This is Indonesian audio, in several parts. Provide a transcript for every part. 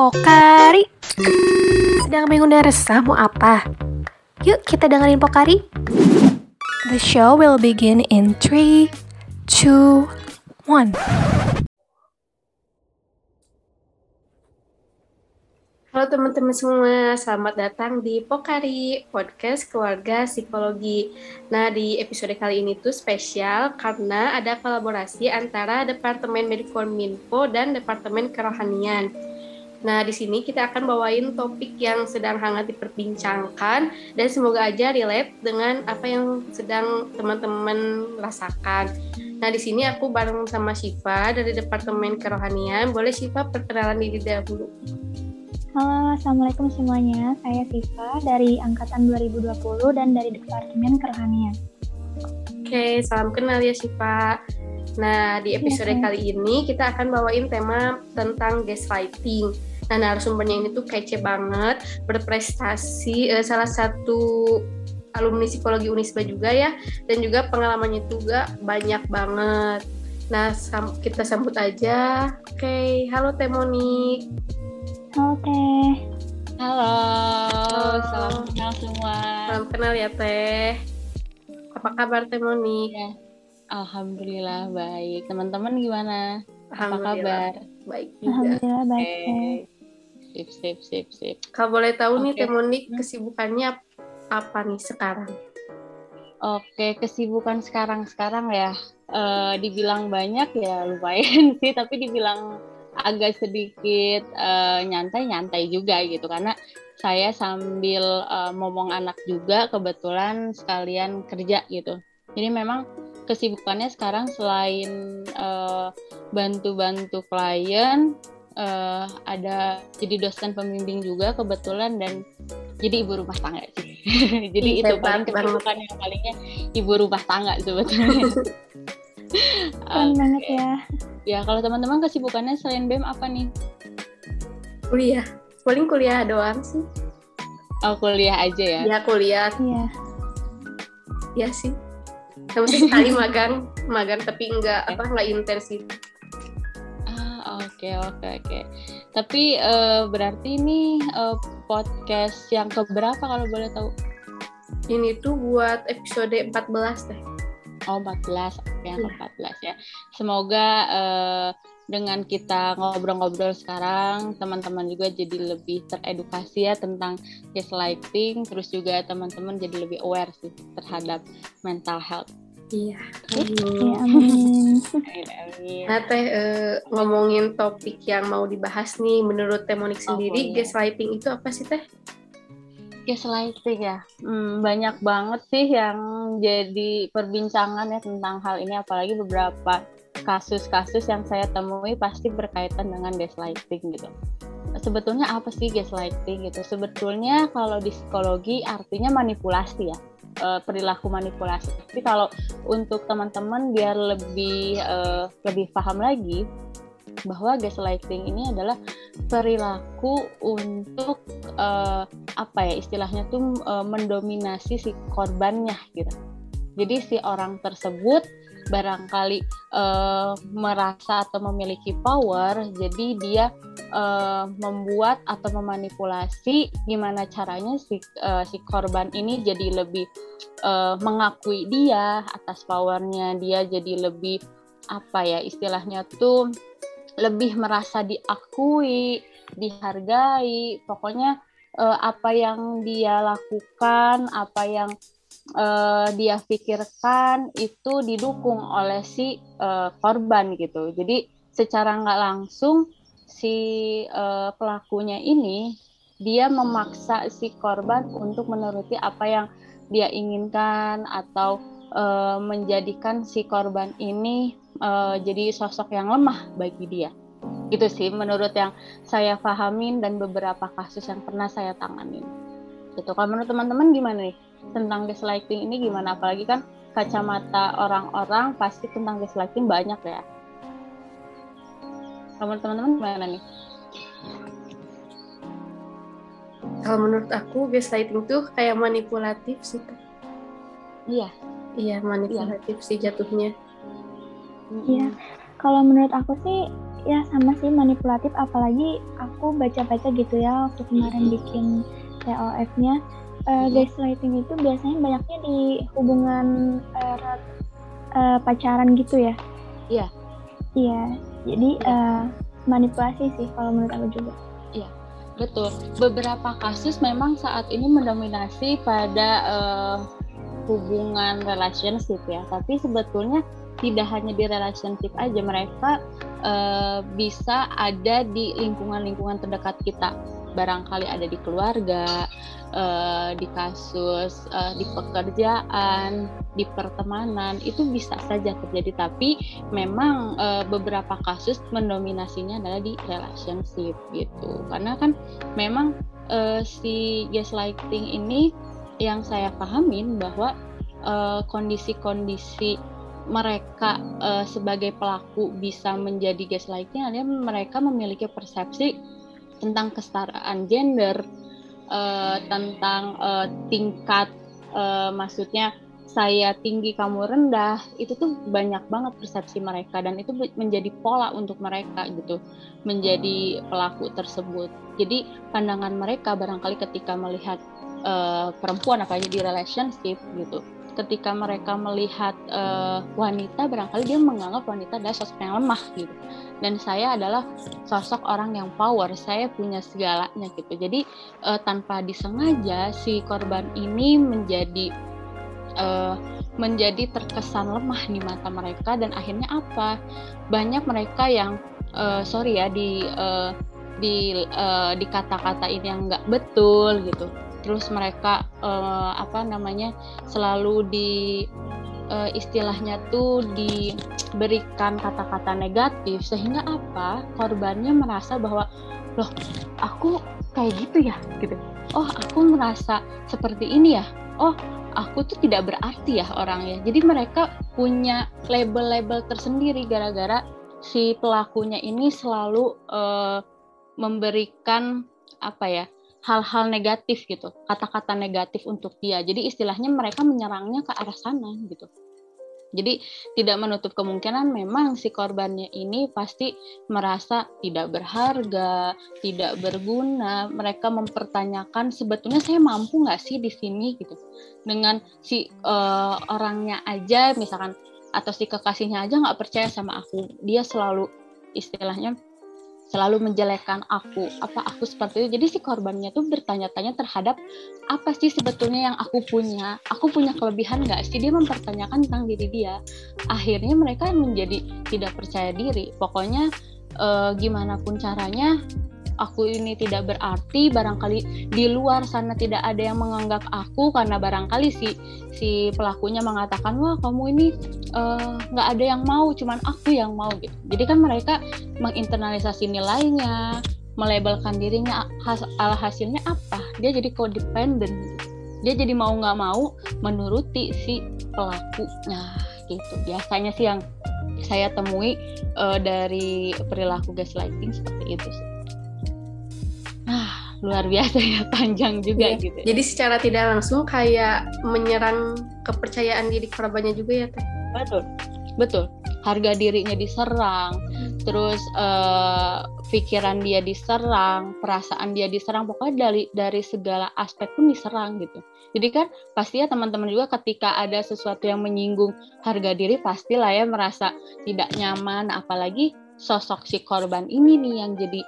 Pokari. Sedang bingung dan resah mau apa? Yuk kita dengerin Pokari. The show will begin in 3, 2, 1. Halo teman-teman semua, selamat datang di Pokari, podcast keluarga psikologi. Nah, di episode kali ini tuh spesial karena ada kolaborasi antara Departemen Medikominfo dan Departemen Kerohanian. Nah, di sini kita akan bawain topik yang sedang hangat diperbincangkan dan semoga aja relate dengan apa yang sedang teman-teman rasakan. Nah, di sini aku bareng sama Syifa dari Departemen Kerohanian. Boleh Syifa perkenalan diri dahulu? Halo, Assalamualaikum semuanya. Saya Siva dari Angkatan 2020 dan dari Departemen Kerohanian. Oke, salam kenal ya Siva. Nah, di episode ya, kali ini kita akan bawain tema tentang gaslighting. Nah, narasumbernya ini tuh kece banget, berprestasi, eh, salah satu alumni psikologi Unisba juga ya, dan juga pengalamannya juga banyak banget. Nah, sam kita sambut aja. Oke, halo Temonik. Halo Teh. Halo, salam kenal semua. Salam kenal ya Teh. Apa kabar Teh Moni? Ya. Alhamdulillah baik. Teman-teman gimana? Apa kabar? Baik juga. Alhamdulillah baik. Okay. Sip, sip, sip, sip. Kalau boleh tahu okay. nih Teh Moni kesibukannya apa nih sekarang? Oke, kesibukan sekarang-sekarang ya. Uh, dibilang banyak ya lumayan sih, tapi dibilang agak sedikit uh, nyantai-nyantai juga gitu karena saya sambil uh, ngomong anak juga kebetulan sekalian kerja gitu. Jadi memang kesibukannya sekarang selain uh, bantu-bantu klien uh, ada jadi dosen pembimbing juga kebetulan dan jadi ibu rumah tangga sih. jadi itu paling kesibukan yang palingnya ibu rumah tangga sebetulnya. Keren okay. banget ya. Ya, kalau teman-teman kesibukannya selain BEM apa nih? Kuliah. Paling kuliah doang sih. Oh, kuliah aja ya? Ya, kuliah. Iya. Iya sih. Sama sekali magang, magang tapi enggak okay. apa enggak intensif. Oke, oke, oke. Tapi uh, berarti ini uh, podcast yang keberapa kalau boleh tahu? Ini tuh buat episode 14 deh. Oh 14, yang ke-14 ya. Semoga uh, dengan kita ngobrol-ngobrol sekarang, teman-teman juga jadi lebih teredukasi ya tentang gaslighting, terus juga teman-teman jadi lebih aware sih terhadap mental health. Iya. Iya, amin. Nah, teh uh, ngomongin topik yang mau dibahas nih, menurut Temonik sendiri, oh, iya. gaslighting itu apa sih teh? gaslighting ya hmm, banyak banget sih yang jadi perbincangan ya tentang hal ini apalagi beberapa kasus-kasus yang saya temui pasti berkaitan dengan gaslighting gitu sebetulnya apa sih gaslighting gitu sebetulnya kalau di psikologi artinya manipulasi ya eh, perilaku manipulasi tapi kalau untuk teman-teman biar lebih uh, lebih paham lagi bahwa gaslighting ini adalah perilaku untuk uh, apa ya istilahnya tuh uh, mendominasi si korbannya gitu. Jadi si orang tersebut barangkali uh, merasa atau memiliki power, jadi dia uh, membuat atau memanipulasi gimana caranya si uh, si korban ini jadi lebih uh, mengakui dia atas powernya, dia jadi lebih apa ya istilahnya tuh lebih merasa diakui, dihargai, pokoknya apa yang dia lakukan, apa yang uh, dia pikirkan itu didukung oleh si uh, korban gitu. Jadi secara nggak langsung si uh, pelakunya ini dia memaksa si korban untuk menuruti apa yang dia inginkan atau uh, menjadikan si korban ini uh, jadi sosok yang lemah bagi dia. Itu sih menurut yang saya pahamin dan beberapa kasus yang pernah saya tanganin. Gitu. Kalau menurut teman-teman gimana nih tentang gaslighting ini gimana? Apalagi kan kacamata orang-orang pasti tentang gaslighting banyak ya. Kalau menurut teman-teman gimana nih? Kalau menurut aku gaslighting tuh kayak manipulatif sih. Iya. Iya manipulatif iya. sih jatuhnya Iya. Kalau menurut aku sih ya sama sih manipulatif apalagi aku baca-baca gitu ya waktu kemarin bikin TOF-nya uh, gaslighting itu biasanya banyaknya di hubungan uh, uh, pacaran gitu ya? Iya. Iya. Jadi uh, manipulasi sih kalau menurut aku juga. Iya betul. Beberapa kasus memang saat ini mendominasi pada uh, hubungan relationship ya. Tapi sebetulnya tidak hanya di relationship aja mereka uh, bisa ada di lingkungan-lingkungan terdekat kita. Barangkali ada di keluarga uh, di kasus uh, di pekerjaan di pertemanan itu bisa saja terjadi. Tapi memang uh, beberapa kasus mendominasinya adalah di relationship gitu. Karena kan memang uh, si gaslighting ini yang saya pahamin bahwa kondisi-kondisi uh, mereka uh, sebagai pelaku bisa menjadi gaslighting adalah mereka memiliki persepsi tentang kesetaraan gender, uh, tentang uh, tingkat, uh, maksudnya saya tinggi kamu rendah, itu tuh banyak banget persepsi mereka dan itu menjadi pola untuk mereka gitu, menjadi pelaku tersebut. Jadi pandangan mereka barangkali ketika melihat uh, perempuan apa aja di relationship gitu ketika mereka melihat uh, wanita barangkali dia menganggap wanita adalah sosok yang lemah gitu dan saya adalah sosok orang yang power saya punya segalanya gitu. Jadi uh, tanpa disengaja si korban ini menjadi uh, menjadi terkesan lemah di mata mereka dan akhirnya apa? Banyak mereka yang uh, sorry ya di uh, di uh, di kata-katain yang nggak betul gitu. Terus mereka uh, apa namanya selalu di uh, istilahnya tuh diberikan kata-kata negatif sehingga apa? Korbannya merasa bahwa loh aku kayak gitu ya? Gitu. Oh aku merasa seperti ini ya? Oh aku tuh tidak berarti ya orangnya jadi mereka punya label-label tersendiri gara-gara si pelakunya ini selalu uh, memberikan apa ya hal-hal negatif gitu, kata-kata negatif untuk dia. Jadi istilahnya mereka menyerangnya ke arah sana gitu. Jadi tidak menutup kemungkinan memang si korbannya ini pasti merasa tidak berharga, tidak berguna. Mereka mempertanyakan sebetulnya saya mampu nggak sih di sini gitu. Dengan si uh, orangnya aja misalkan atau si kekasihnya aja nggak percaya sama aku, dia selalu istilahnya selalu menjelekkan aku apa aku seperti itu. Jadi si korbannya tuh bertanya-tanya terhadap apa sih sebetulnya yang aku punya. Aku punya kelebihan nggak sih? Dia mempertanyakan tentang diri dia. Akhirnya mereka menjadi tidak percaya diri. Pokoknya eh, gimana pun caranya aku ini tidak berarti barangkali di luar sana tidak ada yang menganggap aku karena barangkali si si pelakunya mengatakan wah kamu ini eh, nggak uh, ada yang mau cuman aku yang mau gitu. Jadi kan mereka menginternalisasi nilainya melabelkan dirinya has, hasilnya apa? Dia jadi codependent. Dia jadi mau nggak mau menuruti si pelakunya gitu. Biasanya sih yang saya temui uh, dari perilaku gaslighting seperti itu sih luar biasa ya panjang juga iya. gitu. Jadi secara tidak langsung kayak menyerang kepercayaan diri korbannya juga ya teh. Betul, betul. Harga dirinya diserang, terus uh, pikiran dia diserang, perasaan dia diserang, pokoknya dari dari segala aspek pun diserang gitu. Jadi kan pasti ya teman-teman juga ketika ada sesuatu yang menyinggung harga diri pastilah ya merasa tidak nyaman, apalagi sosok si korban ini nih yang jadi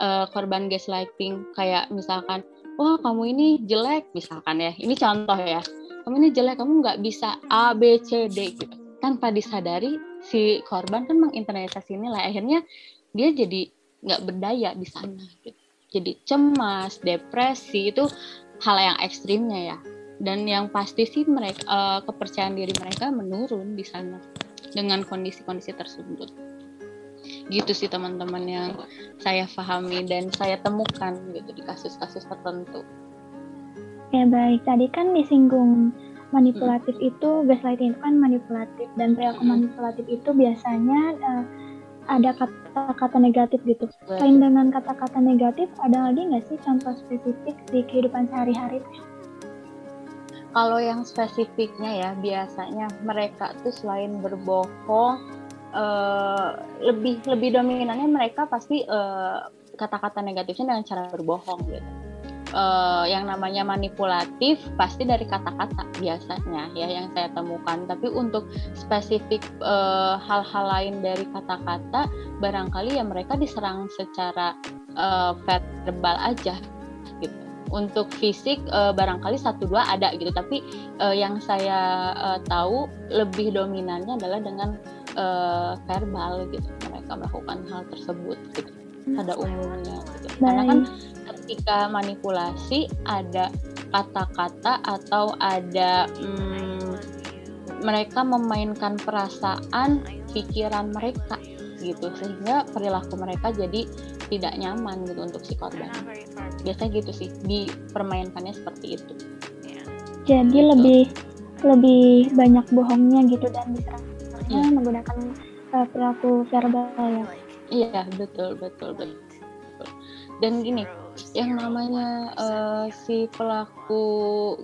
uh, korban gaslighting. Kayak misalkan wah kamu ini jelek misalkan ya. Ini contoh ya. Kamu ini jelek kamu nggak bisa A B C D gitu. Tanpa disadari si korban kan menginternalisasi ini lah. Akhirnya dia jadi nggak berdaya di sana gitu. Jadi cemas depresi itu hal yang ekstrimnya ya. Dan yang pasti sih mereka uh, kepercayaan diri mereka menurun di sana dengan kondisi-kondisi tersebut gitu sih teman-teman yang saya pahami dan saya temukan gitu di kasus-kasus tertentu. Ya baik, tadi kan disinggung manipulatif hmm. itu gaslighting itu kan manipulatif dan perilaku hmm. manipulatif itu biasanya uh, ada kata-kata negatif gitu. Selain dengan kata-kata negatif, ada lagi nggak sih contoh spesifik di kehidupan sehari-hari? Kalau yang spesifiknya ya biasanya mereka tuh selain berbohong uh, lebih lebih dominannya mereka pasti kata-kata uh, negatifnya dengan cara berbohong gitu uh, yang namanya manipulatif pasti dari kata-kata biasanya ya yang saya temukan. Tapi untuk spesifik eh, hal-hal uh, lain dari kata-kata barangkali ya mereka diserang secara uh, verbal aja gitu. Untuk fisik uh, barangkali satu dua ada gitu, tapi uh, yang saya uh, tahu lebih dominannya adalah dengan uh, verbal gitu. Mereka melakukan hal tersebut gitu pada umumnya gitu. Karena kan ketika manipulasi ada kata-kata atau ada hmm, mereka memainkan perasaan pikiran mereka gitu sehingga perilaku mereka jadi tidak nyaman gitu untuk si korban biasanya gitu sih dipermainkannya seperti itu jadi gitu. lebih lebih banyak bohongnya gitu dan diserangnya yeah. menggunakan uh, perilaku verbal ya. Iya betul betul betul. Dan gini yang namanya uh, si pelaku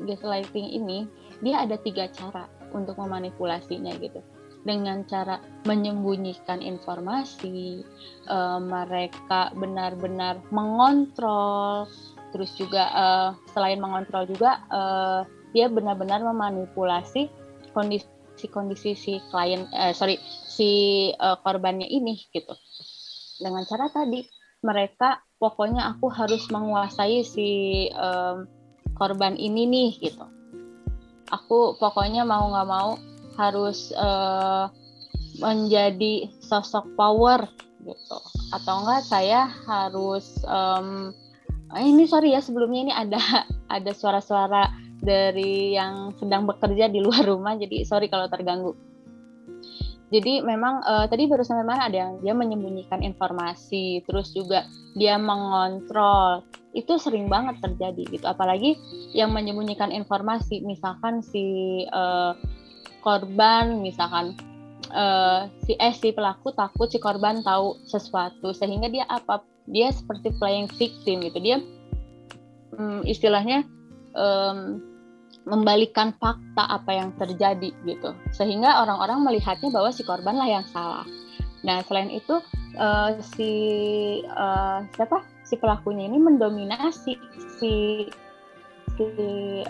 gaslighting ini dia ada tiga cara untuk memanipulasinya gitu. Dengan cara menyembunyikan informasi uh, mereka benar-benar mengontrol terus juga uh, selain mengontrol juga uh, dia benar-benar memanipulasi kondisi-kondisi si klien uh, sorry si uh, korbannya ini gitu. Dengan cara tadi mereka pokoknya aku harus menguasai si um, korban ini nih gitu. Aku pokoknya mau nggak mau harus uh, menjadi sosok power gitu. Atau enggak saya harus um, ini sorry ya sebelumnya ini ada ada suara-suara dari yang sedang bekerja di luar rumah jadi sorry kalau terganggu jadi memang uh, tadi baru sampai ada yang dia menyembunyikan informasi, terus juga dia mengontrol. Itu sering banget terjadi gitu. Apalagi yang menyembunyikan informasi, misalkan si uh, korban, misalkan uh, si eh si pelaku takut si korban tahu sesuatu sehingga dia apa? Dia seperti playing victim gitu. Dia um, istilahnya um, membalikan fakta apa yang terjadi gitu. Sehingga orang-orang melihatnya bahwa si korban lah yang salah. Nah selain itu uh, si uh, siapa? Si pelakunya ini mendominasi si si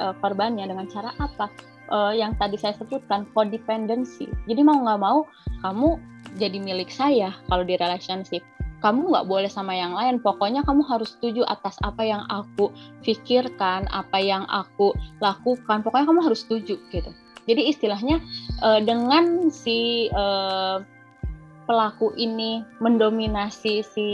uh, korbannya dengan cara apa? Uh, yang tadi saya sebutkan codependency. Jadi mau nggak mau kamu jadi milik saya kalau di relationship kamu nggak boleh sama yang lain. Pokoknya kamu harus setuju atas apa yang aku pikirkan apa yang aku lakukan. Pokoknya kamu harus setuju gitu. Jadi istilahnya uh, dengan si uh, pelaku ini mendominasi si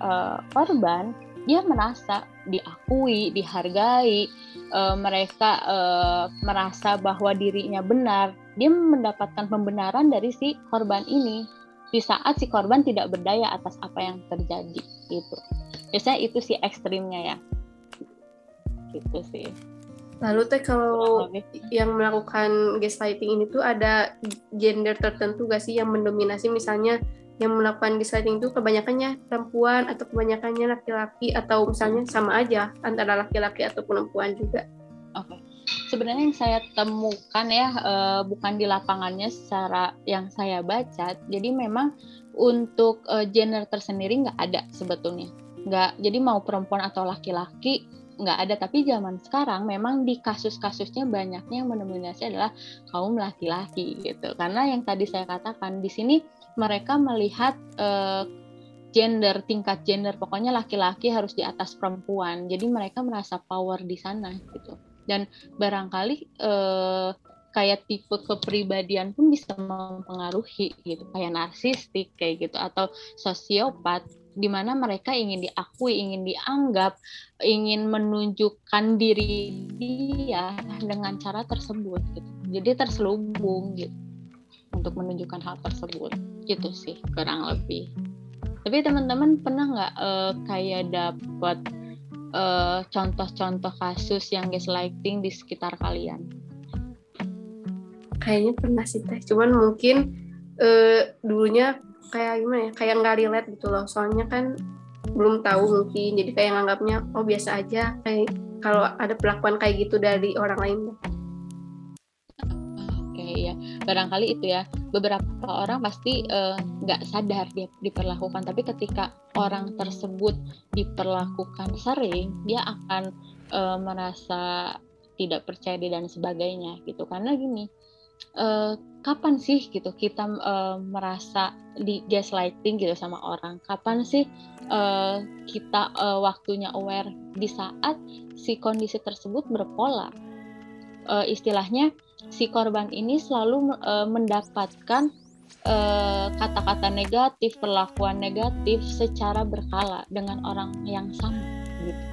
uh, korban dia merasa diakui dihargai uh, mereka uh, merasa bahwa dirinya benar dia mendapatkan pembenaran dari si korban ini di saat si korban tidak berdaya atas apa yang terjadi gitu. Biasanya itu sih ekstrimnya ya. Gitu sih. Lalu teh kalau yang melakukan gaslighting ini tuh ada gender tertentu gak sih yang mendominasi? Misalnya yang melakukan gaslighting itu kebanyakannya perempuan atau kebanyakannya laki-laki atau misalnya sama aja antara laki-laki atau perempuan juga. Oke. okay sebenarnya yang saya temukan ya uh, bukan di lapangannya secara yang saya baca. Jadi memang untuk uh, gender tersendiri nggak ada sebetulnya. Nggak. Jadi mau perempuan atau laki-laki nggak ada. Tapi zaman sekarang memang di kasus-kasusnya banyaknya yang mendominasi adalah kaum laki-laki gitu. Karena yang tadi saya katakan di sini mereka melihat uh, gender tingkat gender pokoknya laki-laki harus di atas perempuan jadi mereka merasa power di sana gitu dan barangkali eh, kayak tipe kepribadian pun bisa mempengaruhi gitu kayak narsistik kayak gitu atau sosiopat di mana mereka ingin diakui, ingin dianggap, ingin menunjukkan diri dia dengan cara tersebut gitu. Jadi terselubung gitu untuk menunjukkan hal tersebut gitu sih kurang lebih. Tapi teman-teman pernah nggak uh, kayak dapat eh, contoh-contoh kasus yang gaslighting di sekitar kalian? Kayaknya pernah sih teh, cuman mungkin uh, dulunya kayak gimana ya, kayak nggak relate gitu loh. Soalnya kan belum tahu mungkin, jadi kayak nganggapnya oh biasa aja kayak kalau ada perlakuan kayak gitu dari orang lain. Ya barangkali itu ya. Beberapa orang pasti nggak uh, sadar dia diperlakukan tapi ketika orang tersebut diperlakukan sering dia akan uh, merasa tidak percaya diri dan sebagainya gitu. Karena gini uh, kapan sih gitu kita uh, merasa di gaslighting gitu sama orang? Kapan sih uh, kita uh, waktunya aware di saat si kondisi tersebut berpola? Uh, istilahnya si korban ini selalu uh, mendapatkan kata-kata uh, negatif perlakuan negatif secara berkala dengan orang yang sama gitu.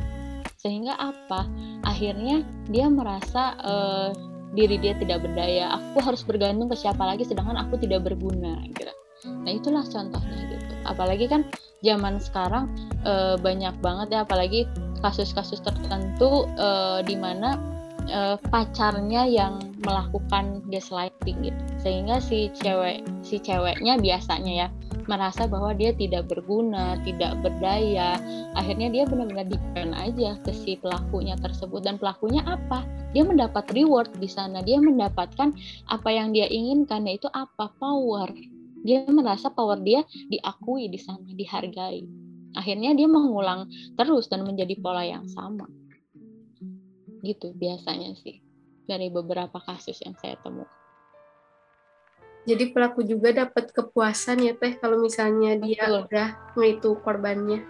Sehingga apa? Akhirnya dia merasa uh, diri dia tidak berdaya. Aku harus bergantung ke siapa lagi sedangkan aku tidak berguna gitu. Nah itulah contohnya gitu. Apalagi kan zaman sekarang e, banyak banget ya apalagi kasus-kasus tertentu e, di mana e, pacarnya yang melakukan gaslighting gitu sehingga si cewek si ceweknya biasanya ya merasa bahwa dia tidak berguna, tidak berdaya. Akhirnya dia benar-benar depend aja ke si pelakunya tersebut dan pelakunya apa? Dia mendapat reward di sana, dia mendapatkan apa yang dia inginkan yaitu apa? Power. Dia merasa power dia diakui di sana, dihargai. Akhirnya dia mengulang terus dan menjadi pola yang sama. Gitu biasanya sih dari beberapa kasus yang saya temukan jadi pelaku juga dapat kepuasan ya teh kalau misalnya dia Betul. udah itu korbannya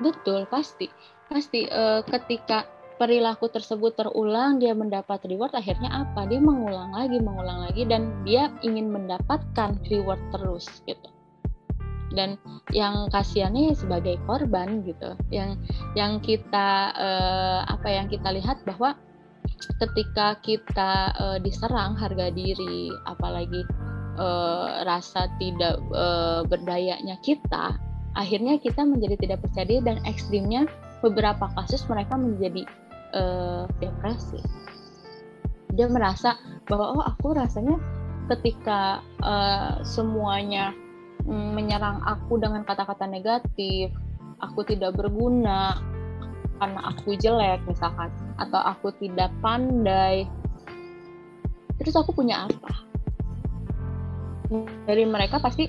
Betul, pasti. Pasti e, ketika perilaku tersebut terulang, dia mendapat reward, akhirnya apa? Dia mengulang lagi, mengulang lagi, dan dia ingin mendapatkan reward terus gitu. Dan yang kasihannya ya sebagai korban gitu, yang yang kita e, apa yang kita lihat bahwa ketika kita e, diserang harga diri, apalagi uh, rasa tidak uh, berdayanya kita, akhirnya kita menjadi tidak percaya diri dan ekstrimnya beberapa kasus mereka menjadi uh, depresi. Dia merasa bahwa oh aku rasanya ketika uh, semuanya menyerang aku dengan kata-kata negatif, aku tidak berguna karena aku jelek misalkan atau aku tidak pandai. Terus aku punya apa? dari mereka pasti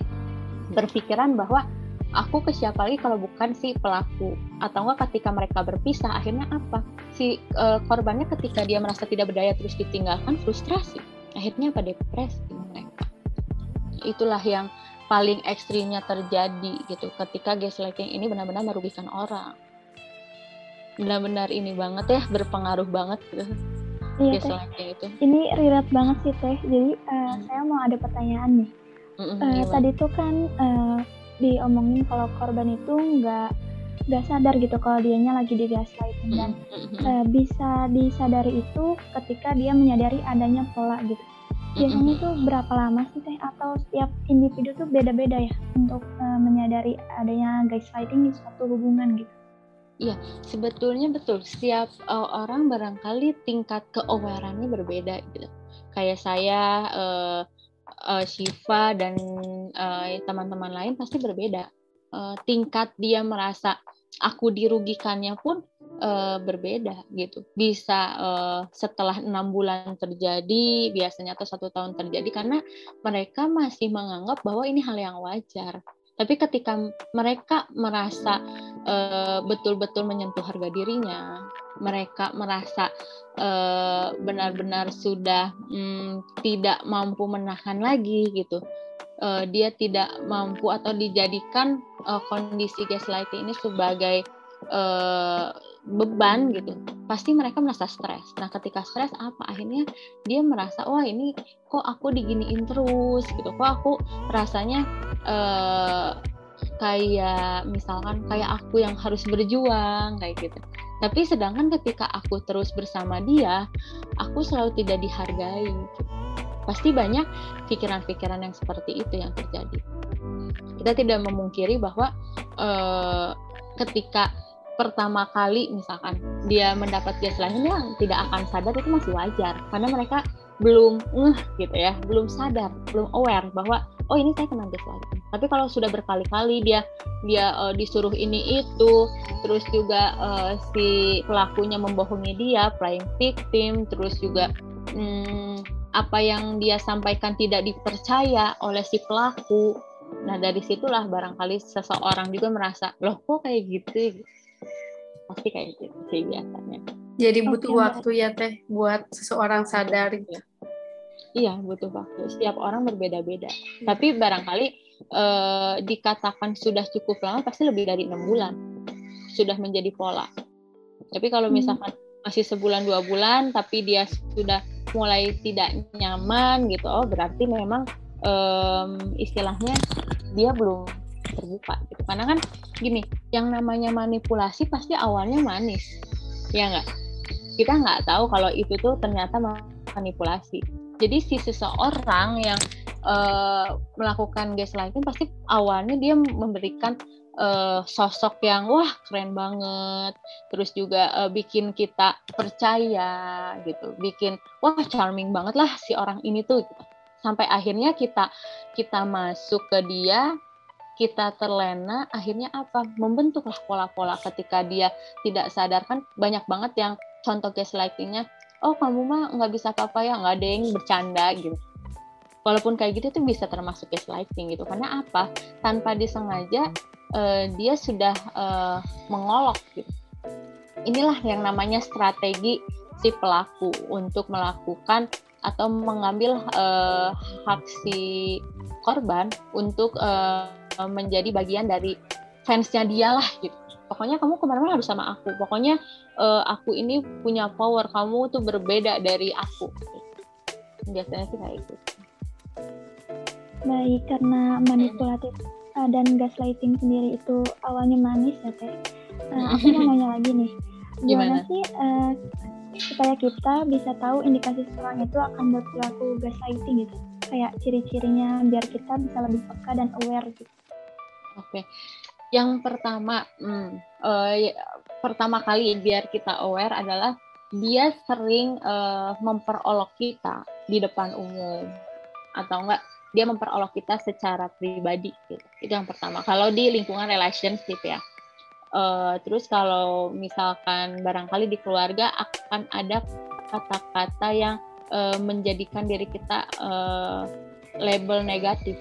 berpikiran bahwa aku ke siapa lagi kalau bukan si pelaku? Atau enggak ketika mereka berpisah akhirnya apa? Si uh, korbannya ketika dia merasa tidak berdaya terus ditinggalkan frustrasi. Akhirnya apa? Depresi mereka. Itulah yang paling ekstrimnya terjadi gitu ketika gaslighting ini benar-benar merugikan orang benar-benar ini banget ya berpengaruh banget gitu Iya teh. itu. Ini rirat banget sih teh. Jadi uh, hmm. saya mau ada pertanyaan nih. Mm-hmm, uh, tadi tuh kan uh, diomongin kalau korban itu nggak nggak sadar gitu kalau dianya lagi di gaslighting dan uh, bisa disadari itu ketika dia menyadari adanya pola gitu. Biasanya itu berapa lama sih teh atau setiap individu tuh beda-beda ya untuk uh, menyadari adanya gaslighting di suatu hubungan gitu? Iya, sebetulnya betul. Setiap uh, orang barangkali tingkat keawarennya berbeda gitu. Kayak saya, uh, uh, Shiva dan teman-teman lain pasti berbeda. Uh, tingkat dia merasa aku dirugikannya pun uh, berbeda gitu. Bisa uh, setelah enam bulan terjadi, biasanya atau satu tahun terjadi karena mereka masih menganggap bahwa ini hal yang wajar tapi ketika mereka merasa uh, betul-betul menyentuh harga dirinya, mereka merasa benar-benar sudah um, tidak mampu menahan lagi gitu. Dia tidak mampu atau dijadikan uh, kondisi gaslighting ini sebagai beban gitu pasti mereka merasa stres. Nah ketika stres apa? Akhirnya dia merasa wah ini kok aku diginiin terus? Gitu. Kok aku rasanya uh, kayak misalkan kayak aku yang harus berjuang kayak gitu. Tapi sedangkan ketika aku terus bersama dia aku selalu tidak dihargai. Gitu. pasti banyak pikiran-pikiran yang seperti itu yang terjadi. Kita tidak memungkiri bahwa uh, ketika pertama kali misalkan dia mendapat gaslighting yang tidak akan sadar itu masih wajar. Karena mereka belum ngeh gitu ya belum sadar belum aware bahwa oh ini saya kena gaslighting tapi kalau sudah berkali-kali dia dia uh, disuruh ini itu terus juga uh, si pelakunya membohongi dia playing victim terus juga hmm, apa yang dia sampaikan tidak dipercaya oleh si pelaku. Nah dari situlah barangkali seseorang juga merasa loh kok kayak gitu, pasti kayak gitu sih biasanya. Jadi butuh okay, waktu ya teh buat seseorang sadar gitu. Iya butuh waktu. Setiap orang berbeda-beda. Hmm. Tapi barangkali eh, dikatakan sudah cukup lama pasti lebih dari enam bulan sudah menjadi pola. Tapi kalau hmm. misalkan masih sebulan dua bulan tapi dia sudah mulai tidak nyaman gitu oh berarti memang um, istilahnya dia belum terbuka gitu karena kan gini yang namanya manipulasi pasti awalnya manis ya nggak kita nggak tahu kalau itu tuh ternyata manipulasi jadi si seseorang yang uh, melakukan gaslighting pasti awalnya dia memberikan uh, sosok yang wah keren banget, terus juga uh, bikin kita percaya gitu, bikin wah charming banget lah si orang ini tuh. Gitu. Sampai akhirnya kita kita masuk ke dia, kita terlena, akhirnya apa? Membentuklah pola-pola ketika dia tidak sadarkan banyak banget yang contoh gaslightingnya, oh kamu mah nggak bisa apa-apa ya, nggak ada yang bercanda gitu walaupun kayak gitu itu bisa termasuk gaslighting gitu karena apa tanpa disengaja uh, dia sudah uh, mengolok gitu. Inilah yang namanya strategi si pelaku untuk melakukan atau mengambil uh, hak si korban untuk uh, menjadi bagian dari fansnya dia lah gitu. Pokoknya kamu ke mana-mana harus sama aku. Pokoknya uh, aku ini punya power, kamu tuh berbeda dari aku. Biasanya sih kayak gitu. Baik, karena manipulatif uh, dan gaslighting sendiri itu awalnya manis ya teh. Uh, aku mau nanya lagi nih, gimana, sih uh, supaya kita bisa tahu indikasi seseorang itu akan berperilaku gaslighting gitu? Kayak ciri-cirinya biar kita bisa lebih peka dan aware gitu. Oke, okay. yang pertama, hmm, uh, ya, pertama kali biar kita aware adalah dia sering uh, memperolok kita di depan umum atau enggak dia memperolok kita secara pribadi gitu. itu yang pertama kalau di lingkungan relationship ya uh, terus kalau misalkan barangkali di keluarga akan ada kata-kata yang uh, menjadikan diri kita uh, label negatif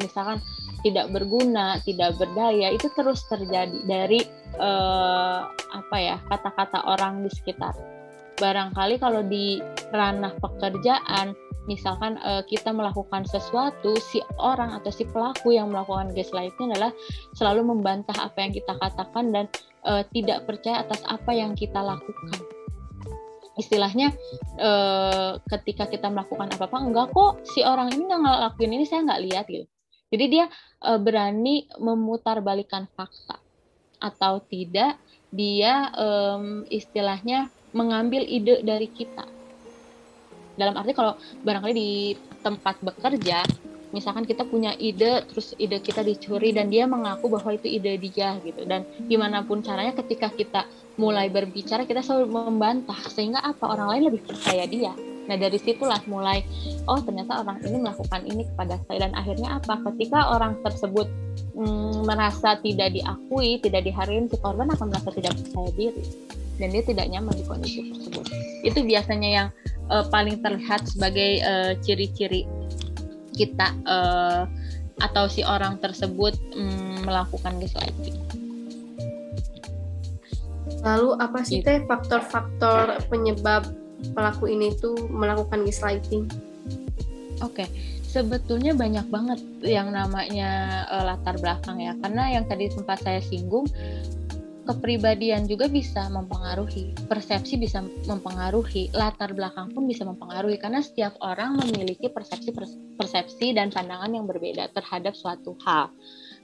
misalkan tidak berguna tidak berdaya itu terus terjadi dari uh, apa ya kata-kata orang di sekitar. Barangkali kalau di ranah pekerjaan misalkan uh, kita melakukan sesuatu si orang atau si pelaku yang melakukan gaslighting adalah selalu membantah apa yang kita katakan dan uh, tidak percaya atas apa yang kita lakukan. Istilahnya ketika kita melakukan apa-apa enggak kok si orang ini nggak ngelakuin ini saya nggak lihat gitu jadi dia uh, berani memutarbalikkan fakta atau tidak dia um, istilahnya mengambil ide dari kita. Dalam arti kalau barangkali di tempat bekerja misalkan kita punya ide terus ide kita dicuri dan dia mengaku bahwa itu ide dia gitu. Dan gimana pun caranya ketika kita mulai berbicara kita selalu membantah sehingga apa? Orang lain lebih percaya dia nah dari situlah mulai oh ternyata orang ini melakukan ini kepada saya dan akhirnya apa ketika orang tersebut mm, merasa tidak diakui tidak dihargai si korban akan merasa tidak percaya diri dan dia tidak nyaman di kondisi tersebut itu biasanya yang uh, paling terlihat sebagai uh, ciri-ciri kita uh, atau si orang tersebut um, melakukan gaslighting. Lalu apa sih gitu. teh faktor-faktor penyebab pelaku ini tuh melakukan gaslighting? Oke, okay. sebetulnya banyak banget yang namanya uh, latar belakang ya. Karena yang tadi sempat saya singgung, kepribadian juga bisa mempengaruhi, persepsi bisa mempengaruhi, latar belakang pun bisa mempengaruhi karena setiap orang memiliki persepsi persepsi dan pandangan yang berbeda terhadap suatu hal.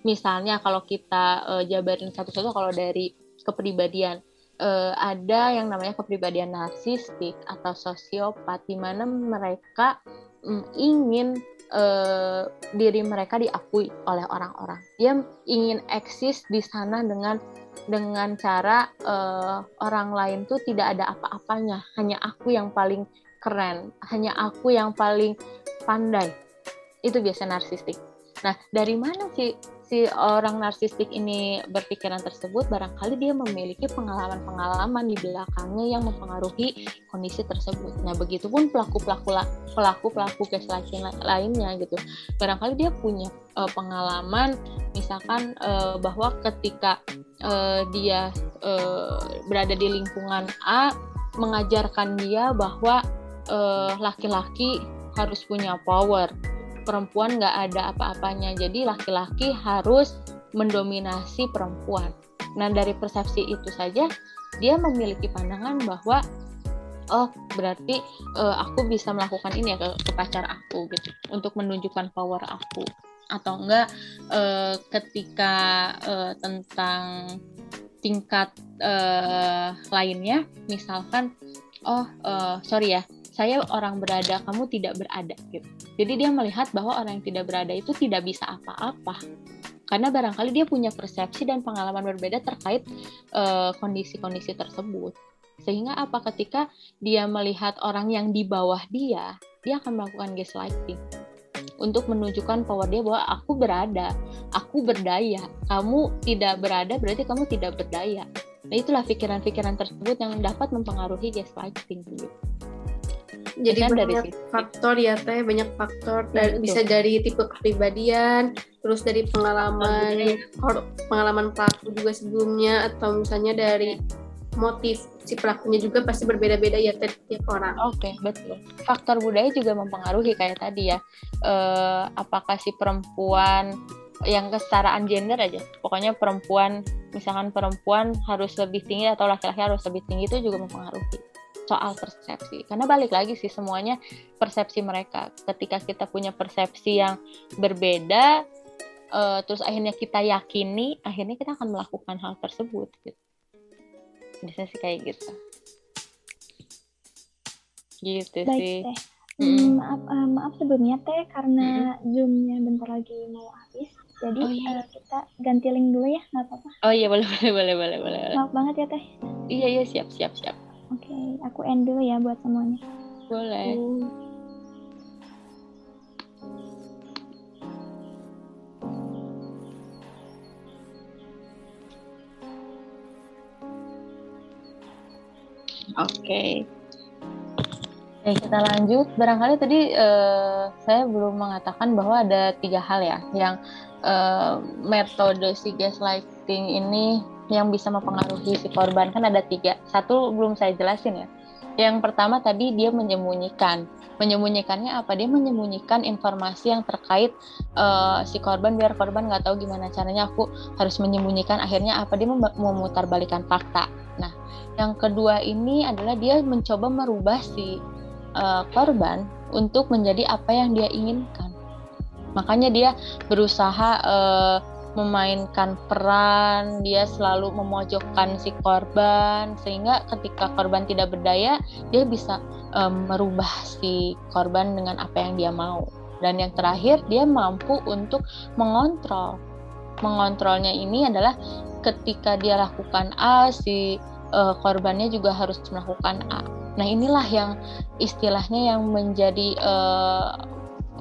Misalnya kalau kita uh, jabarin satu-satu kalau dari kepribadian uh, ada yang namanya kepribadian narsistik atau sosiopat di mana mereka um, ingin uh, diri mereka diakui oleh orang-orang. Dia ingin eksis di sana dengan dengan cara uh, orang lain tuh tidak ada apa-apanya, hanya aku yang paling keren, hanya aku yang paling pandai. Itu biasa narsistik. Nah, dari mana sih si orang narsistik ini berpikiran tersebut barangkali dia memiliki pengalaman-pengalaman di belakangnya yang mempengaruhi kondisi tersebut. Nah, begitupun pelaku-pelaku pelaku-pelaku gaslighting lainnya gitu. Barangkali dia punya uh, pengalaman misalkan uh, bahwa ketika uh, dia uh, berada di lingkungan A mengajarkan dia bahwa laki-laki uh, harus punya power perempuan nggak ada apa-apanya. Jadi laki-laki harus mendominasi perempuan. Nah dari persepsi itu saja dia memiliki pandangan bahwa oh berarti uh, aku bisa melakukan ini ya ke, ke pacar aku gitu untuk menunjukkan power aku. Atau enggak uh, ketika uh, tentang tingkat uh, lainnya misalkan oh uh, sorry ya saya orang berada, kamu tidak berada gitu. Jadi dia melihat bahwa orang yang tidak berada itu tidak bisa apa-apa. Karena barangkali dia punya persepsi dan pengalaman berbeda terkait kondisi kondisi-kondisi tersebut. Sehingga apa ketika dia melihat orang yang di bawah dia, dia akan melakukan gaslighting untuk menunjukkan power dia bahwa aku berada, aku berdaya. Kamu tidak berada berarti kamu tidak berdaya. Nah, itulah pikiran-pikiran tersebut yang dapat mempengaruhi gaslighting gitu jadi kan banyak dari faktor ya teh banyak faktor dan bisa dari tipe kepribadian terus dari pengalaman pengalaman pelaku juga sebelumnya atau misalnya dari motif si pelakunya juga pasti berbeda-beda ya tiap orang. Oke, okay, betul. Faktor budaya juga mempengaruhi kayak tadi ya. Uh, apakah si perempuan yang kesetaraan gender aja. Pokoknya perempuan, misalkan perempuan harus lebih tinggi atau laki-laki harus lebih tinggi itu juga mempengaruhi soal persepsi. Karena balik lagi sih semuanya persepsi mereka. Ketika kita punya persepsi yang berbeda uh, terus akhirnya kita yakini akhirnya kita akan melakukan hal tersebut gitu. Bisa sih kayak gitu. Gitu Baik, sih. teh. Hmm, maaf uh, maaf sebelumnya teh karena hmm. zoomnya bentar lagi mau habis. Jadi oh, iya. uh, kita ganti link dulu ya nggak apa-apa. Oh iya boleh boleh boleh boleh boleh. Maaf banget ya teh. Iya iya siap siap siap Oke, okay, aku end dulu ya buat semuanya. Boleh. Oke. Okay. Oke, kita lanjut. Barangkali tadi uh, saya belum mengatakan bahwa ada tiga hal ya, yang uh, metode si gaslighting ini yang bisa mempengaruhi si korban. Kan ada tiga. Satu belum saya jelasin ya. Yang pertama tadi dia menyembunyikan. Menyembunyikannya apa? Dia menyembunyikan informasi yang terkait uh, si korban biar korban nggak tahu gimana caranya aku harus menyembunyikan. Akhirnya apa? Dia memutarbalikan fakta. Nah yang kedua ini adalah dia mencoba merubah si uh, korban untuk menjadi apa yang dia inginkan. Makanya dia berusaha uh, memainkan peran, dia selalu memojokkan si korban sehingga ketika korban tidak berdaya, dia bisa um, merubah si korban dengan apa yang dia mau. Dan yang terakhir, dia mampu untuk mengontrol. Mengontrolnya ini adalah ketika dia lakukan A, si uh, korbannya juga harus melakukan A. Nah, inilah yang istilahnya yang menjadi uh,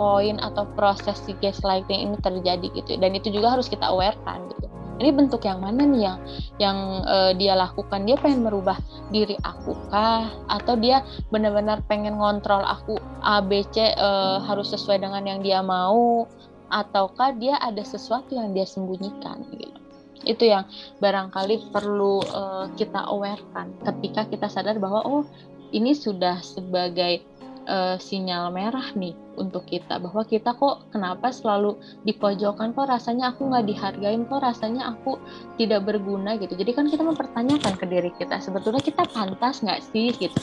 poin atau proses si gaslighting ini terjadi gitu. Dan itu juga harus kita awarekan gitu. Ini bentuk yang mana nih yang yang uh, dia lakukan? Dia pengen merubah diri aku kah? Atau dia benar-benar pengen ngontrol aku A B C uh, harus sesuai dengan yang dia mau? Ataukah dia ada sesuatu yang dia sembunyikan gitu? Itu yang barangkali perlu uh, kita awarekan ketika kita sadar bahwa oh ini sudah sebagai uh, sinyal merah nih untuk kita bahwa kita kok kenapa selalu dipojokkan kok rasanya aku nggak dihargain kok rasanya aku tidak berguna gitu. Jadi kan kita mempertanyakan ke diri kita sebetulnya kita pantas nggak sih? Gitu.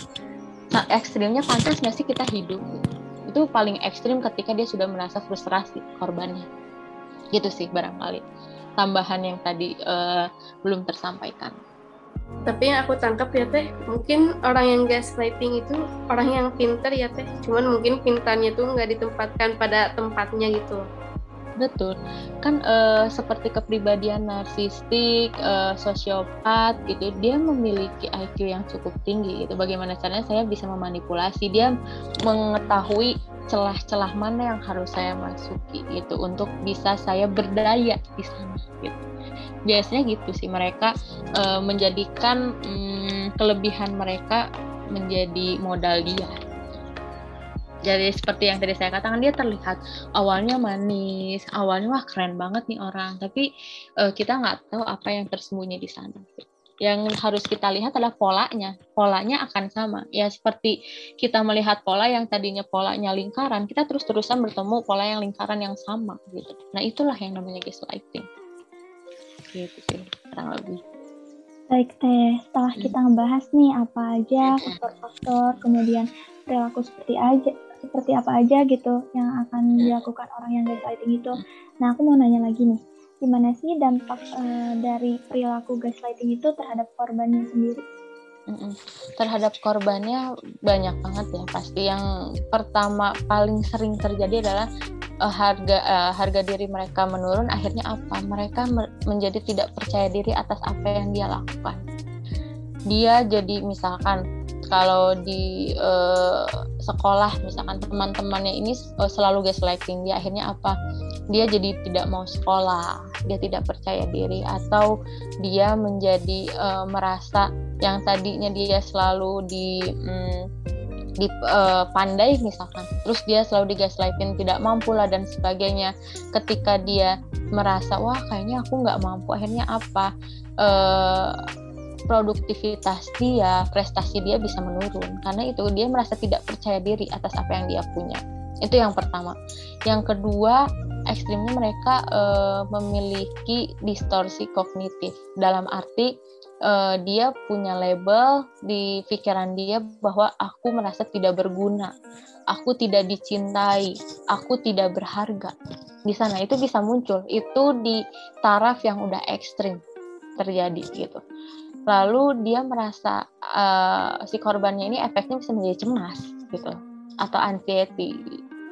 Nah, ekstrimnya pantas nggak sih kita hidup? Gitu. itu paling ekstrim ketika dia sudah merasa frustrasi korbannya. Gitu sih barangkali tambahan yang tadi uh, belum tersampaikan tapi yang aku tangkap ya teh mungkin orang yang gaslighting itu orang yang pinter ya teh. Cuman mungkin pintarnya tuh nggak ditempatkan pada tempatnya gitu. Betul. Kan uh, seperti kepribadian narsistik uh, sosiopat gitu dia memiliki IQ yang cukup tinggi gitu. Bagaimana caranya saya bisa memanipulasi? Dia mengetahui celah-celah mana yang harus saya masuki itu untuk bisa saya berdaya di sana gitu biasanya gitu sih mereka uh, menjadikan um, kelebihan mereka menjadi modal dia jadi seperti yang tadi saya katakan dia terlihat awalnya manis awalnya wah keren banget nih orang tapi uh, kita nggak tahu apa yang tersembunyi di sana yang harus kita lihat adalah polanya. Polanya akan sama. Ya seperti kita melihat pola yang tadinya polanya lingkaran, kita terus-terusan bertemu pola yang lingkaran yang sama gitu. Nah, itulah yang namanya gaslighting. Gitu sih, kurang lebih. Baik teh, setelah hmm. kita ngebahas nih apa aja faktor-faktor, kemudian perilaku seperti aja seperti apa aja gitu yang akan dilakukan orang yang gaslighting itu. Nah, aku mau nanya lagi nih gimana sih dampak uh, dari perilaku gaslighting itu terhadap korbannya sendiri? Terhadap korbannya banyak banget ya pasti yang pertama paling sering terjadi adalah uh, harga uh, harga diri mereka menurun akhirnya apa? Mereka menjadi tidak percaya diri atas apa yang dia lakukan. Dia jadi misalkan kalau di uh, sekolah misalkan teman-temannya ini uh, selalu gaslighting dia akhirnya apa? Dia jadi tidak mau sekolah dia tidak percaya diri atau dia menjadi uh, merasa yang tadinya dia selalu di um, di uh, pandai misalkan. Terus dia selalu digaslighting tidak mampu lah dan sebagainya. Ketika dia merasa wah kayaknya aku nggak mampu akhirnya apa? Uh, produktivitas dia, prestasi dia bisa menurun. Karena itu dia merasa tidak percaya diri atas apa yang dia punya. Itu yang pertama. Yang kedua, ekstrimnya mereka e, memiliki distorsi kognitif. Dalam arti e, dia punya label di pikiran dia bahwa aku merasa tidak berguna, aku tidak dicintai, aku tidak berharga. Di sana itu bisa muncul. Itu di taraf yang udah ekstrim terjadi gitu. Lalu dia merasa uh, si korbannya ini efeknya bisa menjadi cemas gitu. Atau anxiety.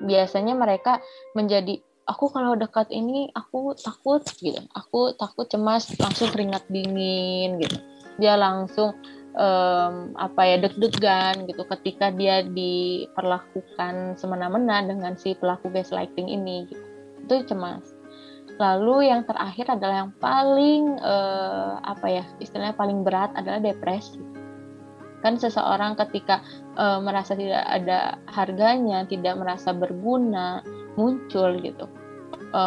Biasanya mereka menjadi aku kalau dekat ini aku takut gitu aku takut cemas langsung keringat dingin gitu dia langsung um, apa ya deg-degan gitu ketika dia diperlakukan semena-mena dengan si pelaku gaslighting ini gitu. itu cemas Lalu yang terakhir adalah yang paling uh, apa ya istilahnya paling berat adalah depresi. Kan seseorang ketika uh, merasa tidak ada harganya, tidak merasa berguna, muncul gitu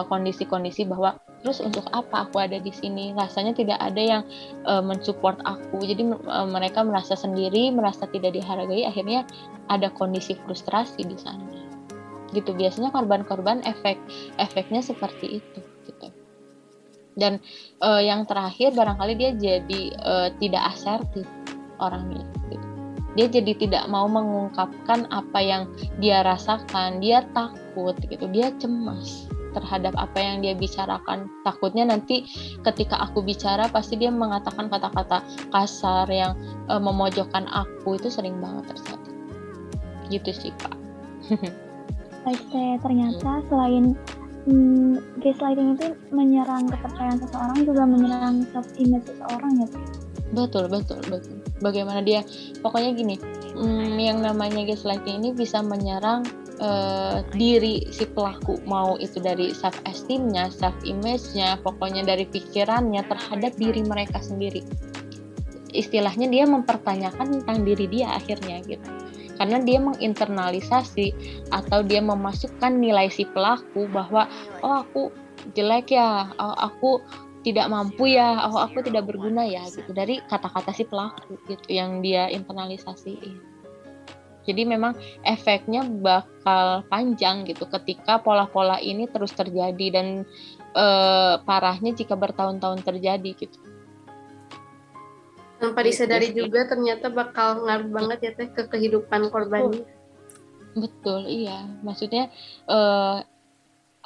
kondisi kondisi-kondisi bahwa terus untuk apa aku ada di sini? Rasanya tidak ada yang uh, mensupport aku. Jadi uh, mereka merasa sendiri, merasa tidak dihargai, akhirnya ada kondisi frustrasi di sana. Gitu biasanya korban-korban efek efeknya seperti itu dan uh, yang terakhir barangkali dia jadi uh, tidak asertif orangnya gitu. dia jadi tidak mau mengungkapkan apa yang dia rasakan dia takut gitu dia cemas terhadap apa yang dia bicarakan. Takutnya nanti ketika aku bicara pasti dia mengatakan kata-kata kasar yang uh, memojokkan aku. Itu sering banget terjadi. Gitu sih pak Baik, ternyata selain hmm, gaslighting itu menyerang kepercayaan seseorang juga menyerang self image seseorang ya betul betul betul. Bagaimana dia pokoknya gini hmm, yang namanya gaslighting ini bisa menyerang uh, diri si pelaku mau itu dari self esteemnya self image-nya pokoknya dari pikirannya terhadap diri mereka sendiri. Istilahnya dia mempertanyakan tentang diri dia akhirnya gitu. Karena dia menginternalisasi atau dia memasukkan nilai si pelaku bahwa oh aku jelek ya oh aku tidak mampu ya oh aku tidak berguna ya gitu. Dari kata-kata si pelaku gitu yang dia internalisasi jadi memang efeknya bakal panjang gitu ketika pola-pola ini terus terjadi dan e, parahnya jika bertahun-tahun terjadi gitu. Tanpa disadari juga ternyata bakal ngaruh banget ya teh ke kehidupan korbannya. Betul. Iya. Maksudnya uh,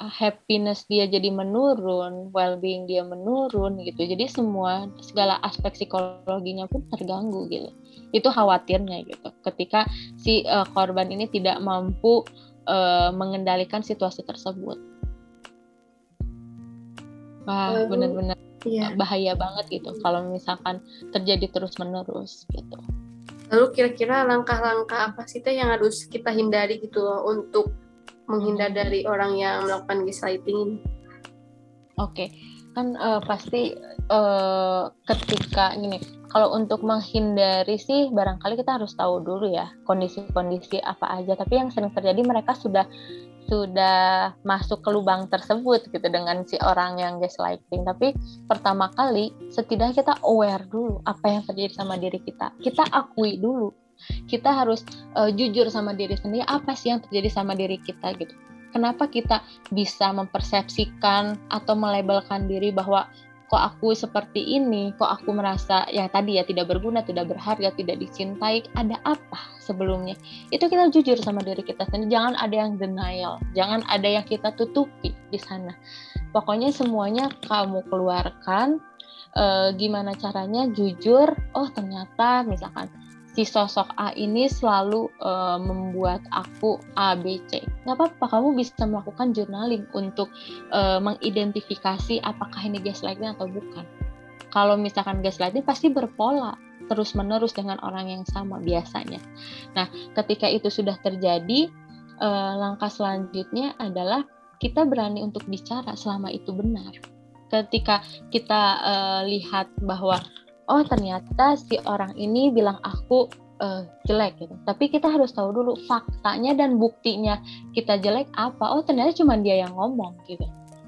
happiness dia jadi menurun well-being dia menurun gitu. Jadi semua segala aspek psikologinya pun terganggu gitu. Itu khawatirnya gitu. Ketika si uh, korban ini tidak mampu uh, mengendalikan situasi tersebut. Wah benar-benar iya. bahaya banget gitu kalau misalkan terjadi terus menerus gitu. Lalu kira-kira langkah-langkah apa sih teh yang harus kita hindari gitu loh untuk menghindar dari orang yang melakukan gaslighting ini? Oke, okay. kan uh, pasti uh, ketika gini, kalau untuk menghindari sih barangkali kita harus tahu dulu ya kondisi-kondisi apa aja. Tapi yang sering terjadi mereka sudah sudah masuk ke lubang tersebut gitu dengan si orang yang gaslighting. Tapi pertama kali setidaknya kita aware dulu apa yang terjadi sama diri kita. Kita akui dulu. Kita harus uh, jujur sama diri sendiri apa sih yang terjadi sama diri kita gitu kenapa kita bisa mempersepsikan atau melabelkan diri bahwa kok aku seperti ini, kok aku merasa yang tadi ya tidak berguna, tidak berharga, tidak dicintai, ada apa sebelumnya? Itu kita jujur sama diri kita sendiri, jangan ada yang denial, jangan ada yang kita tutupi di sana. Pokoknya semuanya kamu keluarkan, e, gimana caranya jujur, oh ternyata misalkan si sosok A ini selalu uh, membuat aku A, B, C. Nggak apa-apa, kamu bisa melakukan journaling untuk uh, mengidentifikasi apakah ini gaslighting atau bukan. Kalau misalkan gaslighting pasti berpola terus-menerus dengan orang yang sama biasanya. Nah, ketika itu sudah terjadi, uh, langkah selanjutnya adalah kita berani untuk bicara selama itu benar. Ketika kita uh, lihat bahwa oh ternyata si orang ini bilang aku uh, jelek gitu. Tapi kita harus tahu dulu faktanya dan buktinya kita jelek apa. Oh ternyata cuma dia yang ngomong gitu.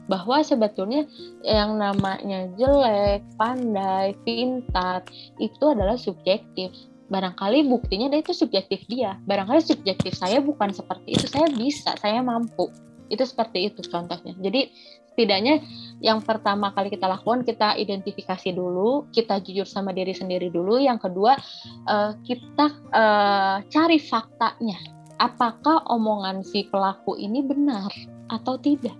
Bahwa sebetulnya yang namanya jelek, pandai, pintar itu adalah subjektif. Barangkali buktinya itu subjektif dia. Barangkali subjektif saya bukan seperti itu. Saya bisa, saya mampu. Itu seperti itu contohnya. Jadi setidaknya yang pertama kali kita lakukan kita identifikasi dulu, kita jujur sama diri sendiri dulu. Yang kedua uh, kita uh, cari faktanya. Apakah omongan si pelaku ini benar atau tidak?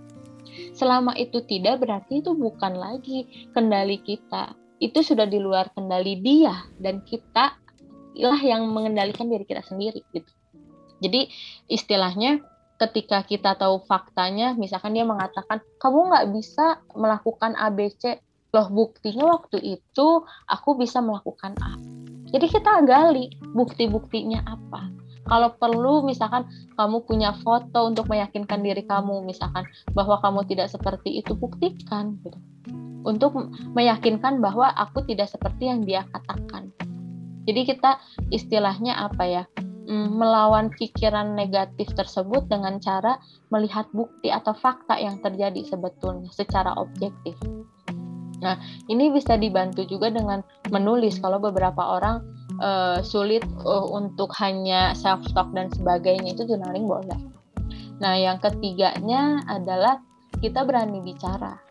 Selama itu tidak berarti itu bukan lagi kendali kita. Itu sudah di luar kendali dia dan kita lah yang mengendalikan diri kita sendiri gitu. Jadi istilahnya ketika kita tahu faktanya, misalkan dia mengatakan kamu nggak bisa melakukan ABC, loh buktinya waktu itu aku bisa melakukan A. Jadi kita gali bukti-buktinya apa. Kalau perlu misalkan kamu punya foto untuk meyakinkan diri kamu misalkan bahwa kamu tidak seperti itu buktikan gitu. Untuk meyakinkan bahwa aku tidak seperti yang dia katakan. Jadi kita istilahnya apa ya? Mm, melawan pikiran negatif tersebut dengan cara melihat bukti atau fakta yang terjadi sebetulnya secara objektif. Nah, ini bisa dibantu juga dengan menulis kalau beberapa orang uh, sulit uh, untuk hanya self talk dan sebagainya itu journaling boleh. Nah, yang ketiganya adalah kita berani bicara.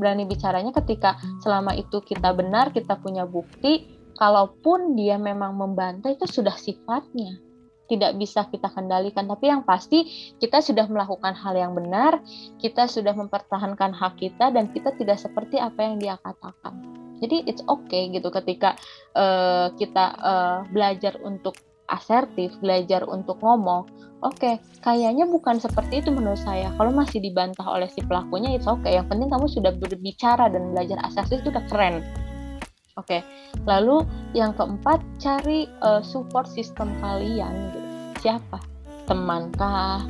Berani bicaranya ketika selama itu kita benar, kita punya bukti, kalaupun dia memang membantah itu sudah sifatnya. Tidak bisa kita kendalikan. Tapi yang pasti kita sudah melakukan hal yang benar kita sudah mempertahankan hak kita dan kita tidak seperti apa yang dia katakan. Jadi it's okay gitu ketika uh, kita uh, belajar untuk asertif belajar untuk ngomong oke okay, kayaknya bukan seperti itu menurut saya. Kalau masih dibantah oleh si pelakunya it's okay. Yang penting kamu sudah berbicara dan belajar asertif itu udah keren Oke, okay. lalu yang keempat cari uh, support system kalian. Gitu. Siapa? Temankah,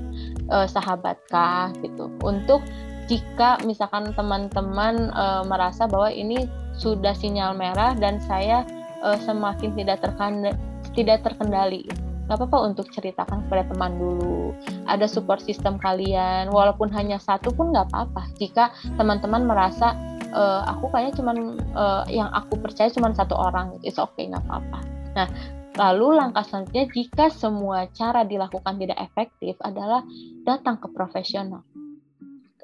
uh, sahabatkah gitu. Untuk jika misalkan teman-teman uh, merasa bahwa ini sudah sinyal merah dan saya uh, semakin tidak terkendali, tidak terkendali nggak apa-apa untuk ceritakan kepada teman dulu. Ada support system kalian, walaupun hanya satu pun nggak apa-apa. Jika teman-teman merasa uh, aku kayaknya cuman uh, yang aku percaya cuma satu orang. It's okay nggak apa-apa. Nah lalu langkah selanjutnya jika semua cara dilakukan tidak efektif adalah datang ke profesional.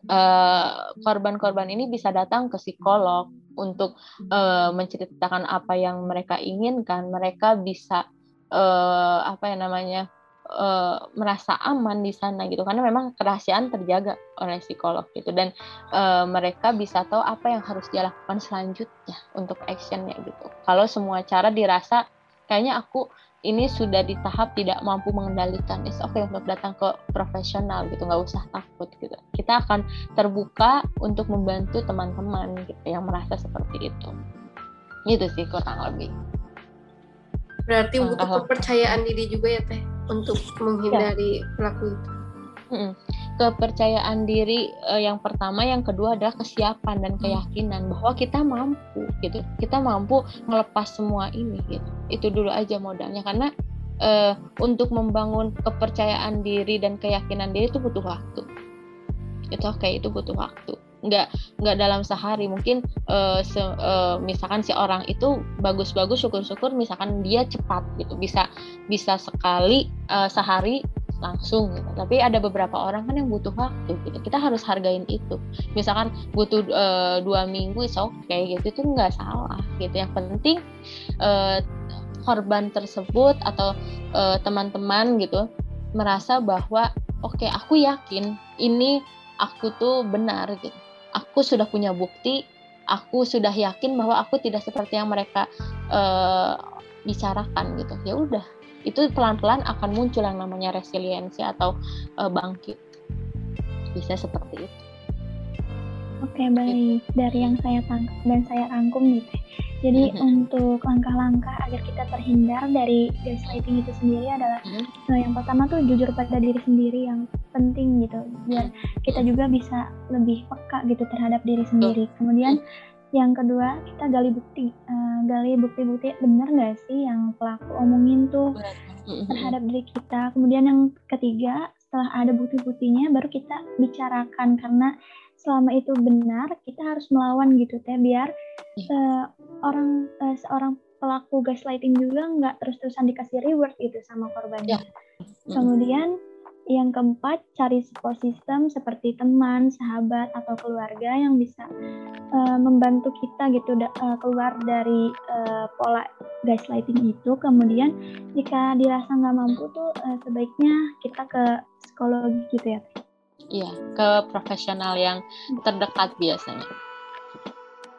Uh, korban-korban ini bisa datang ke psikolog untuk uh, menceritakan apa yang mereka inginkan. Mereka bisa uh, apa yang namanya uh, merasa aman di sana gitu. Karena memang kerahasiaan terjaga oleh psikolog gitu. Dan uh, mereka bisa tahu apa yang harus dia lakukan selanjutnya untuk actionnya gitu. Kalau semua cara dirasa kayaknya aku ini sudah di tahap tidak mampu mengendalikan. Is oke okay untuk datang ke profesional gitu. Nggak usah takut gitu. Kita akan terbuka untuk membantu teman-teman gitu yang merasa seperti itu. Gitu sih kurang lebih. Berarti butuh kepercayaan diri juga ya teh untuk menghindari ya. pelaku itu. Hmm. kepercayaan diri uh, yang pertama, yang kedua adalah kesiapan dan keyakinan bahwa kita mampu gitu. Kita mampu melepas semua ini gitu. Itu dulu aja modalnya karena uh, untuk membangun kepercayaan diri dan keyakinan diri itu butuh waktu. Itu oke, okay, itu butuh waktu nggak nggak dalam sehari mungkin uh, se, uh, misalkan si orang itu bagus-bagus syukur-syukur misalkan dia cepat gitu bisa bisa sekali uh, sehari langsung gitu. Tapi ada beberapa orang kan yang butuh waktu gitu. Kita harus hargain itu. Misalkan butuh uh, dua minggu, oke okay, gitu itu nggak salah gitu. Yang penting uh, korban tersebut atau teman-teman uh, gitu merasa bahwa oke okay, aku yakin ini aku tuh benar gitu. Aku sudah punya bukti. Aku sudah yakin bahwa aku tidak seperti yang mereka uh, bicarakan gitu. Ya udah, itu pelan-pelan akan muncul yang namanya resiliensi atau uh, bangkit bisa seperti itu. Oke baik dari yang saya tangkap dan saya rangkum nih teh. Jadi mm -hmm. untuk langkah-langkah agar kita terhindar dari gaslighting itu sendiri adalah mm -hmm. nah, yang pertama tuh jujur pada diri sendiri yang penting gitu biar kita juga bisa lebih peka gitu terhadap diri sendiri. Kemudian yang kedua kita gali bukti uh, gali bukti-bukti benar nggak sih yang pelaku omongin tuh terhadap diri kita kemudian yang ketiga setelah ada bukti-buktinya baru kita bicarakan karena selama itu benar kita harus melawan gitu teh biar uh, orang uh, seorang pelaku gaslighting juga nggak terus-terusan dikasih reward gitu sama korbannya. Yeah. Kemudian yang keempat, cari support system seperti teman, sahabat, atau keluarga yang bisa uh, membantu kita gitu uh, keluar dari uh, pola gaslighting itu. Kemudian jika dirasa nggak mampu tuh uh, sebaiknya kita ke psikologi gitu ya. Iya, ke profesional yang terdekat biasanya.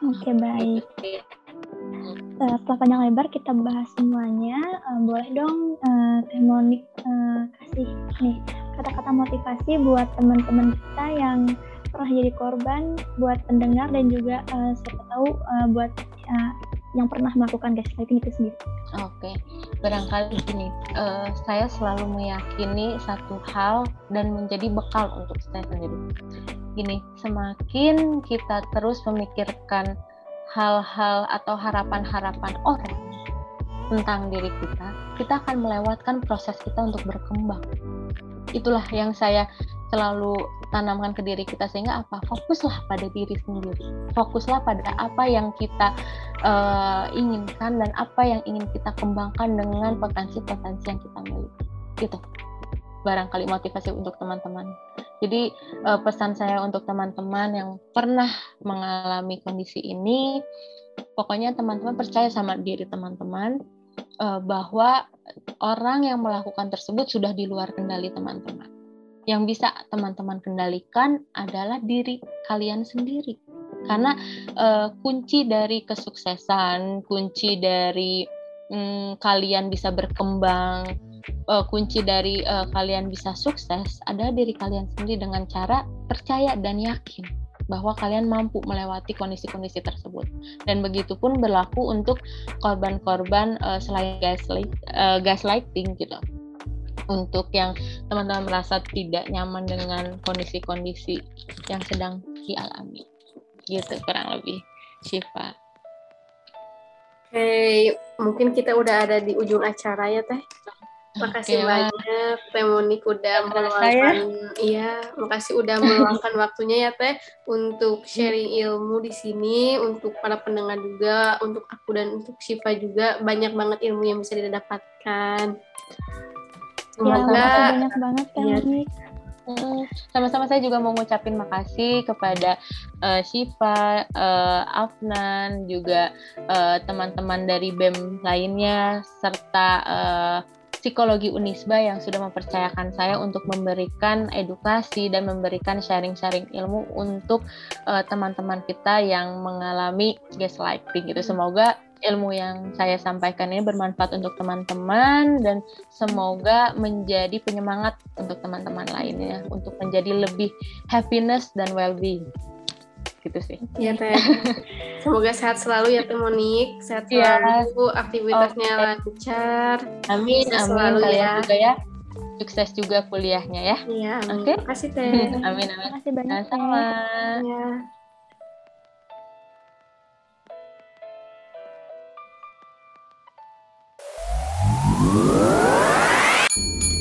Oke, okay, baik. Uh, setelah panjang lebar kita bahas semuanya, uh, boleh dong uh, Teh Monik uh, kasih nih kata-kata motivasi buat teman-teman kita yang pernah jadi korban, buat pendengar dan juga uh, siapa tahu uh, buat uh, yang pernah melakukan gaslighting itu sendiri. Oke, barangkali gini, uh, saya selalu meyakini satu hal dan menjadi bekal untuk saya sendiri. Gini, semakin kita terus memikirkan hal-hal atau harapan-harapan orang tentang diri kita, kita akan melewatkan proses kita untuk berkembang. Itulah yang saya selalu tanamkan ke diri kita sehingga apa? Fokuslah pada diri sendiri. Fokuslah pada apa yang kita uh, inginkan dan apa yang ingin kita kembangkan dengan potensi-potensi yang kita miliki. Gitu barangkali motivasi untuk teman-teman. Jadi uh, pesan saya untuk teman-teman yang pernah mengalami kondisi ini pokoknya teman-teman percaya sama diri teman-teman uh, bahwa orang yang melakukan tersebut sudah di luar kendali teman-teman. Yang bisa teman-teman kendalikan adalah diri kalian sendiri. Karena uh, kunci dari kesuksesan, kunci dari um, kalian bisa berkembang, uh, kunci dari uh, kalian bisa sukses adalah diri kalian sendiri dengan cara percaya dan yakin bahwa kalian mampu melewati kondisi-kondisi tersebut. Dan begitu pun berlaku untuk korban-korban uh, selain gaslight, uh, gaslighting gitu. Untuk yang teman-teman merasa tidak nyaman dengan kondisi-kondisi yang sedang dialami. Gitu kurang lebih. Syifa. Oke, hey, mungkin kita udah ada di ujung acara ya Teh. Makasih okay, banyak Teh Monik udah meluangkan iya, makasih udah meluangkan waktunya ya Teh untuk sharing ilmu di sini untuk para pendengar juga, untuk aku dan untuk Shiva juga banyak banget ilmu yang bisa didapatkan. Semoga ya, banyak banget Teh ya. Sama-sama saya juga mau ngucapin makasih kepada uh, Shiva, uh, Afnan, juga teman teman-teman dari BEM lainnya, serta uh, psikologi Unisba yang sudah mempercayakan saya untuk memberikan edukasi dan memberikan sharing-sharing ilmu untuk uh, teman-teman kita yang mengalami gaslighting gitu. Semoga ilmu yang saya sampaikan ini bermanfaat untuk teman-teman dan semoga menjadi penyemangat untuk teman-teman lainnya untuk menjadi lebih happiness dan well-being gitu sih. Iya teh. Semoga sehat selalu ya teh Monik, sehat iya. selalu, ya. aktivitasnya okay. lancar. Amin, amin selalu ya. Juga ya. sukses juga kuliahnya ya. Iya, amin. Oke. Makasih Teh. amin Terima amin. kasih banyak. Sama-sama. Ya.